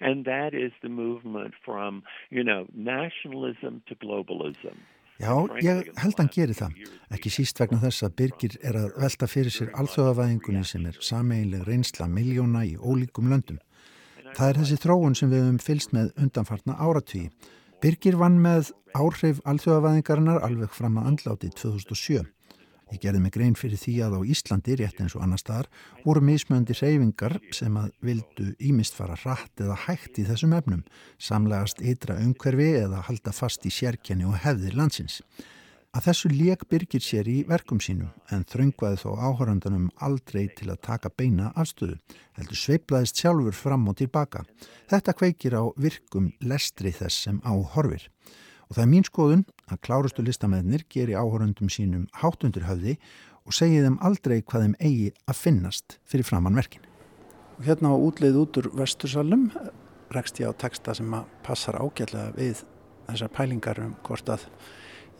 And that is the movement from, you know, nationalism to globalism. Já, ég held hann gerir það. Ekki síst vegna þess að Birgir er að velta fyrir sér alþjóðavæðingunni sem er sameinleg reynsla miljóna í ólíkum löndum. Það er þessi þróun sem við höfum fylst með undanfartna áratví. Birgir vann með áhrif alþjóðavæðingarinnar alveg fram að andláti 2007. Ég gerði mig grein fyrir því að á Íslandi, rétt eins og annar staðar, voru mismöndi reyfingar sem að vildu ímist fara rætt eða hægt í þessum efnum, samlegast ytra umhverfi eða halda fast í sérkenni og hefðir landsins. Að þessu leik byrgir sér í verkum sínum en þröngvaði þó áhöröndanum aldrei til að taka beina afstöðu, heldur sveiplaðist sjálfur fram og tilbaka. Þetta kveikir á virkum lestri þess sem á horfir. Og það er mín skoðun að klárustu listamæðnir geri áhórundum sínum háttundur höfði og segi þeim aldrei hvað þeim eigi að finnast fyrir framann verkin. Og hérna á útleið út úr vestursalum rekst ég á texta sem að passar ágætlega við þessar pælingar um hvort að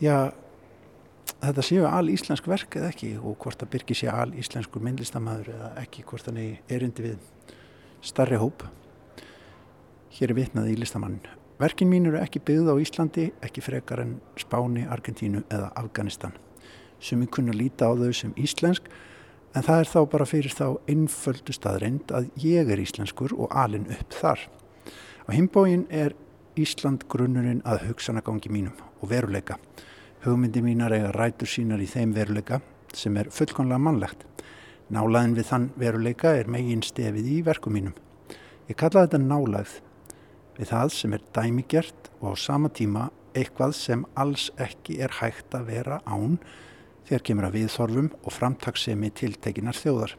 já, þetta séu al íslensk verk eða ekki og hvort að byrki sé al íslenskur myndlistamæður eða ekki hvort hann er erindi við starri hóp. Hér er vitnað í listamann Verkin mín eru ekki byggð á Íslandi, ekki frekar en Spáni, Argentínu eða Afganistan. Sumi kunna líta á þau sem íslensk, en það er þá bara fyrir þá einföldu staðreind að ég er íslenskur og alin upp þar. Á himbóin er Ísland grunnurinn að hugsanagangi mínum og veruleika. Hugmyndi mínar eiga rætur sínar í þeim veruleika sem er fullkonlega mannlegt. Nálaðin við þann veruleika er megin stefið í verkum mínum. Ég kalla þetta nálaðið við það sem er dæmigjert og á sama tíma eitthvað sem alls ekki er hægt að vera án þegar kemur að viðþorfum og framtagsemi tiltekinar þjóðar.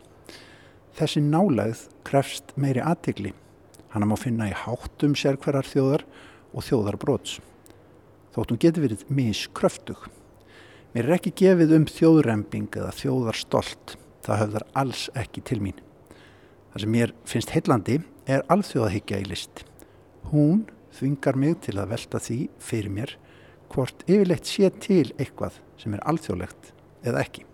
Þessi nálegð krefst meiri aðtegli. Hanna má finna í háttum sérkverðar þjóðar og þjóðarbróts. Þóttum getur verið miskröftug. Mér er ekki gefið um þjóðremping eða þjóðarstolt. Það höfðar alls ekki til mín. Það sem mér finnst heillandi er alþjóðahyggja í list. Hún þvingar mig til að velta því fyrir mér hvort yfirleitt sé til eitthvað sem er alþjóðlegt eða ekki.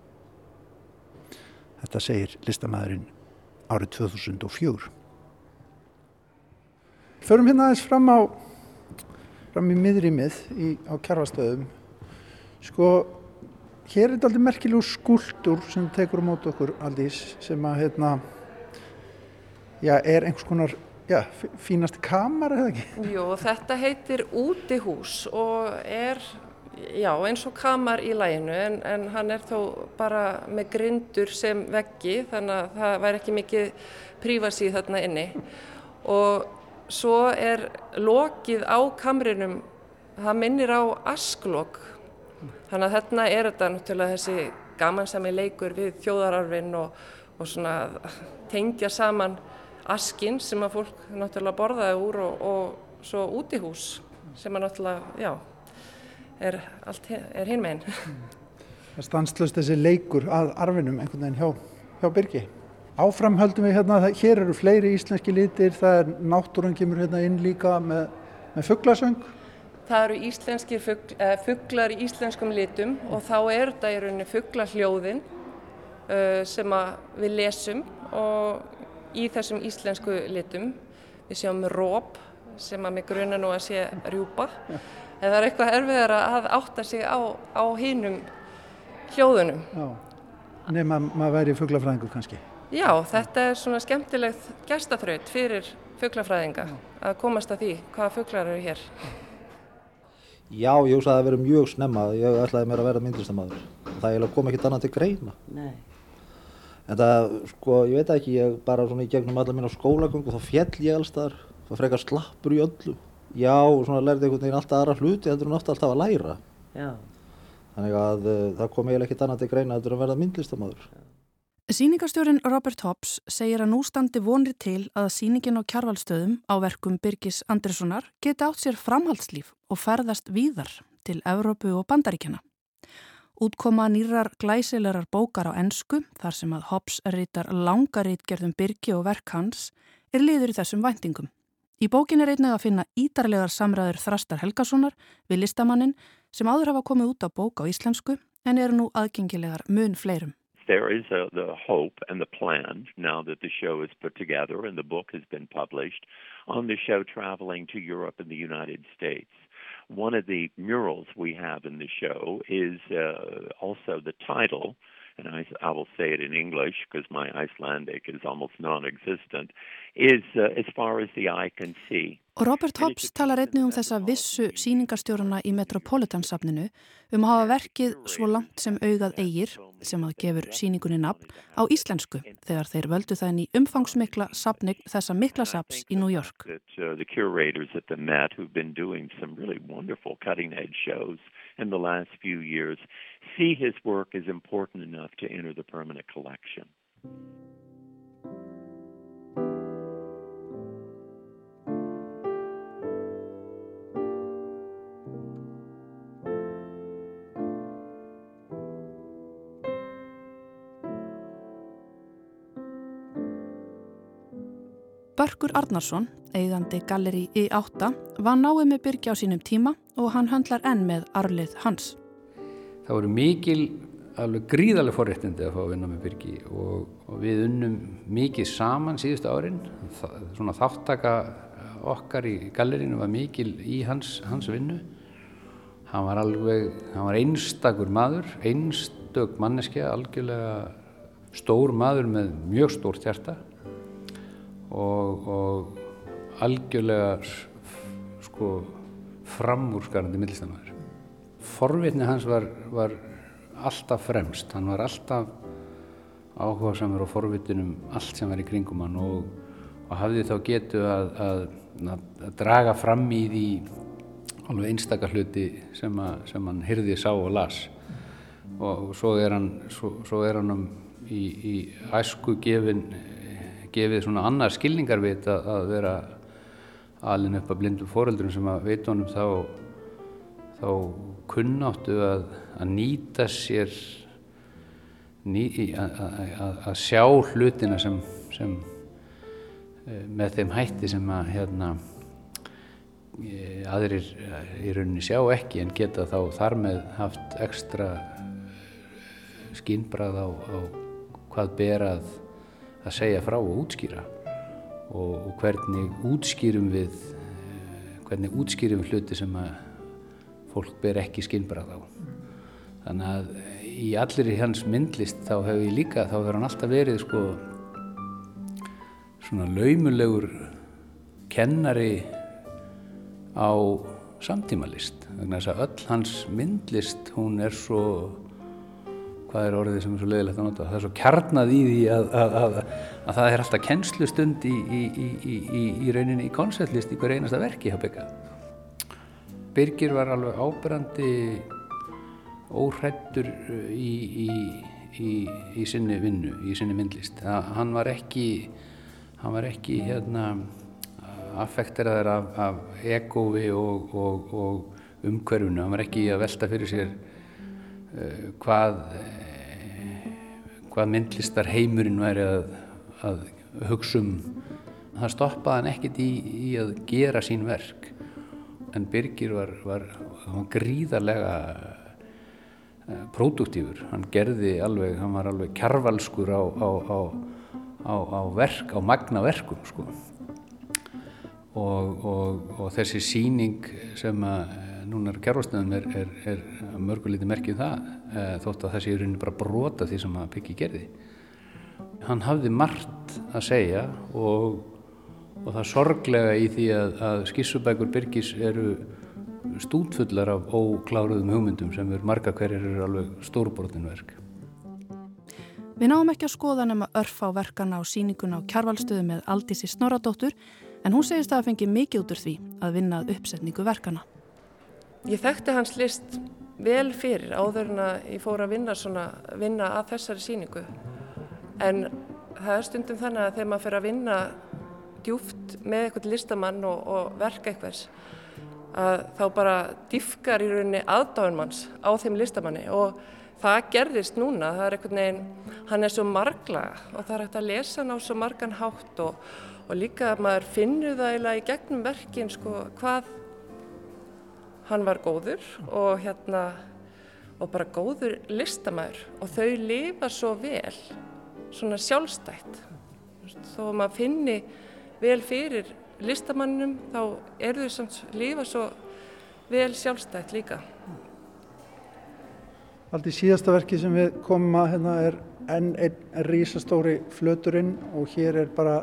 Þetta segir listamæðurinn árið 2004. Förum hérna aðeins fram á fram í miðrýmið á kjærfastöðum. Sko, hér er þetta aldrei merkilegu skúldur sem tekur á mót okkur aldís sem að hérna, já, er einhvers konar já, fínast kamar eða ekki? Jú, þetta heitir útihús og er já, eins og kamar í læginu en, en hann er þó bara með grindur sem veggi þannig að það væri ekki mikið prífasíð þarna inni og svo er lokið á kamrinum, það minnir á asklokk þannig að þarna er þetta náttúrulega þessi gamansami leikur við þjóðararfin og, og svona tengja saman askinn sem að fólk náttúrulega borðaði úr og, og svo útihús sem að náttúrulega, já, er, er hinn meginn. Það stanslust þessi leikur að arfinum einhvern veginn hjá, hjá Birgi. Áfram höldum við hérna, það, hér eru fleiri íslenski litir, það er náttúrun kemur hérna inn líka með, með fugglasöng. Það eru íslenskir fugg, eh, fugglar í íslenskum litum og þá er þetta í rauninni fugglahljóðin uh, sem við lesum og í þessum íslensku litum. Við sjáum róp sem að mig gruna nú að sé rjúpa en það er eitthvað erfiðara að átta sig á, á hinnum hljóðunum. Já, nema maður væri fugglafræðingur kannski. Já, þetta er svona skemmtilegt gestaþraut fyrir fugglafræðinga að komast að því hvaða fugglar eru hér. Já, ég hugsa að verið mjög snemma, ég ætlaði mér að vera myndlistamæður. Það kom ekkert annað til greina. Nei. En það, sko, ég veit ekki, ég bara svona í gegnum alla mín á skólagöngu, þá fjell ég allstaðar, þá frekar slappur í öllu. Já, og svona lærði einhvern veginn alltaf aðra hluti, heldur hún alltaf að læra. Já. Þannig að uh, það kom eiginlega ekkert annað til greina heldur að verða myndlistamæður. Sýningarstjórin Robert Hobbs segir að nú standi vonri til að sýningin á kjarvalstöðum á verkum Birgis Andressonar geti átt sér framhaldslíf og ferðast víðar til Evrópu og Bandaríkjana. Útkoma nýrar glæsilegar bókar á ennsku, þar sem að Hobbs rítar langarítgerðum Birgi og verk hans, er liður í þessum væntingum. Í bókin er einnað að finna ídarlegar samræður Þrastar Helgasonar við listamannin sem áður hafa komið út á bók á íslensku en eru nú aðgengilegar mun fleirum. there is a, the hope and the plan now that the show is put together and the book has been published on the show traveling to Europe and the United States. One of the murals we have in the show is uh, also the title, and I, I, will say it in English because my Icelandic is almost non-existent, is uh, as far as the eye can see. Og Robert Hobbs talar einnig um þessa vissu síningarstjóruna í Metropolitansafninu um að hafa verkið svo langt sem augað eigir, sem að gefur síningunni nafn, á íslensku þegar þeir völdu það inn í umfangsmikla sapning þessa mikla saps í New York. Uh, the Börkur Arnarsson, eigandi galleri í átta, var náið með byrgi á sínum tíma og hann handlar enn með arlið hans. Það voru mikil, alveg gríðarlega forréttindi að fá að vinna með byrgi og, og við unnum mikið saman síðustu árin. Það, svona þáttaka okkar í gallerinu var mikil í hans, hans vinnu. Hann var alveg, hann var einstakur maður, einstök manneskja, algjörlega stór maður með mjög stórt hjarta og, og algjörlega sko framúrskarandi millistamæður. Forvitni hans var, var alltaf fremst, hann var alltaf áhuga samar og forvitinum allt sem var í kringum hann og, og hafði þá getu að, að, að draga fram í því alveg einstakar hluti sem, að, sem hann hyrði, sá og las og svo er hann, svo, svo er hann um í, í æsku gefin gefið svona annar skilningarvit að, að vera alin upp að blindum fóröldurum sem að veitunum þá, þá kunnáttu að, að nýta sér ný, að, að sjá hlutina sem, sem eh, með þeim hætti sem að hérna, eh, aðrir í rauninni sjá ekki en geta þá þar með haft ekstra skinnbrað á, á hvað ber að segja frá og útskýra. Og, og hvernig útskýrum við eh, hvernig útskýrum hluti sem að fólk ber ekki skilbrað á. Þannig að í allir í hans myndlist þá hefur ég líka þá hefur hann alltaf verið sko svona laumulegur kennari á samtímalist. Þess að öll hans myndlist hún er svo hvað er orðið sem er svo leiðilegt að nota. Það er svo kjarnað í því að, að, að, að það er alltaf kennslustund í, í, í, í rauninni í koncertlist í hver einasta verki hjá Begga Birgir var alveg ábyrgandi óhrættur í sinni vinnu í sinni myndlist. Það, hann var ekki hann var ekki hérna affekteraður af, af egovi og, og, og umhverfunu hann var ekki að velta fyrir sér uh, hvað hvað myndlistar heimurinn væri að, að hugsa um. Það stoppaði hann ekkert í, í að gera sín verk en Birgir var, var, var gríðarlega uh, próduktífur. Hann gerði alveg, hann var alveg kjarvalskur á, á, á, á verk, á magna verkum sko. og, og, og þessi síning sem að núna er kjárvastöðum er, er, er mörgulítið merkið um það e, þótt að þessi er rauninni bara brota því sem að Byggi gerði. Hann hafði margt að segja og, og það sorglega í því að, að skissubækur Byrgis eru stútfullar af ókláruðum hugmyndum sem er marga hverjir eru alveg stórbrotinverk. Við náum ekki að skoða nema örf á verkana á síninguna á kjarvalstöðu með Aldísi Snoradóttur en hún segist að það fengi mikið út úr því að vinna uppsetningu verkana. Ég þekkti hans list vel fyrir áður en að ég fór að vinna, svona, vinna að þessari síningu en það er stundum þannig að þegar maður fyrir að vinna djúft með eitthvað listamann og, og verka eitthvers að þá bara diffkar í rauninni aðdáðunmanns á þeim listamanni. Og það gerðist núna, það er einhvern veginn, hann er svo marglaga og það er hægt að lesa hann á svo margan hátt og, og líka að maður finnur það eiginlega í gegnum verkin sko hvað hann var góður og hérna og bara góður listamæður og þau lifa svo vel, svona sjálfstætt, þó að maður finni vel fyrir listamannum þá eru þau samt lífa svo vel sjálfstætt líka. Í síðasta verki sem við komum að hérna er enn einn rísastóri flöturinn og hér er bara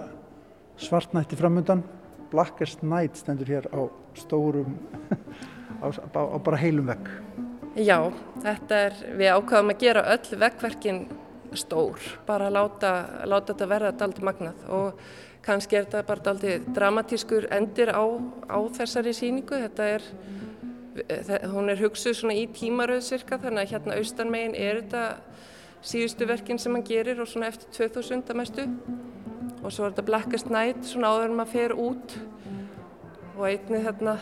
svartnætti framöndan. Blackest Night stendur hér á stórum, á, á, bara heilum vegg. Já, þetta er, við ákvaðum að gera öll veggverkin stór, bara láta, láta þetta verða daldi magnað og kannski er þetta bara aldrei dramatískur endir á, á þessari síningu. Þetta er, hún er hugsuð svona í tímaröð cirka þannig að hérna austanmegin er þetta síðustu verkin sem hann gerir og svona eftir 2000 að mestu. Og svo er þetta Blackest Night svona áður en maður fer út og einni þarna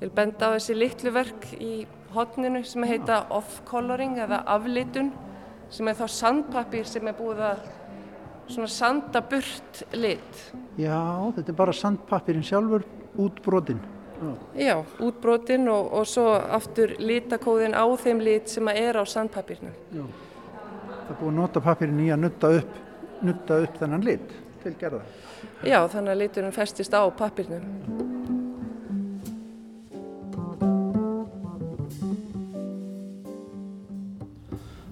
vil benda á þessi litlu verk í hodninu sem heita off-coloring eða aflitun sem er þá sandpapir sem er búið að svona sandaburt lit. Já, þetta er bara sandpapirinn sjálfur útbrotinn. Já, útbrotinn og, og svo aftur litakóðin á þeim lit sem er á sandpapirnum. Já, það er búið að nota papirinn í að nutta upp, nutta upp þennan lit til gerða. Já, þannig að liturinn festist á papirnum.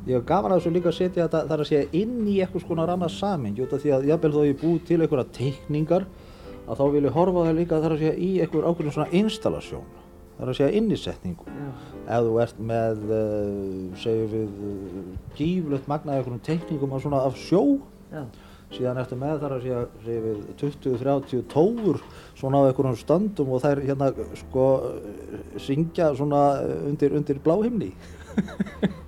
Ég hef gaman að þessu líka að setja þetta þar að segja inn í eitthvað svona rannar samin af því að jábel þó ég búið til einhverja teikningar að þá vil ég horfa það líka þar að segja í einhver ákveðin svona installasjón þar að segja innisetningu. Ef þú ert með uh, segjum við uh, gíflött magnaði einhverjum teikningum svona af sjó Já. síðan ertu með þar að segja segjum við 20-30 tófur svona á einhverjum standum og þær hérna sko syngja svona undir, undir bláhimni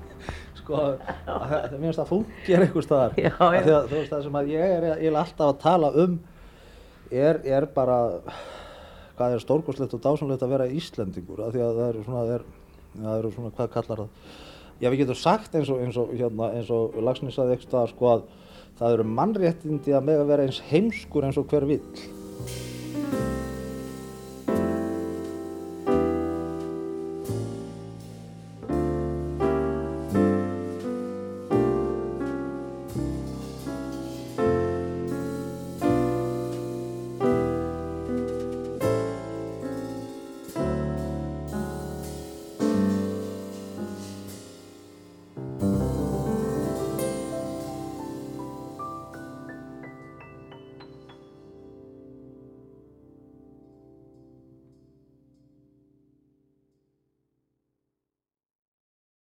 sko, það finnst að fungir einhver staðar. Þú veist það sem að ég er, ég er alltaf að tala um er, er bara hvað er stórgóðslegt og dásanlegt að vera Íslendingur af því að það eru svona, það er, það eru svona hvað kallar það? Já við getum sagt eins og, eins og, hérna, eins og Lagsni saði eitthvað sko að það eru mannréttindi að með að vera eins heimskur eins og hver vill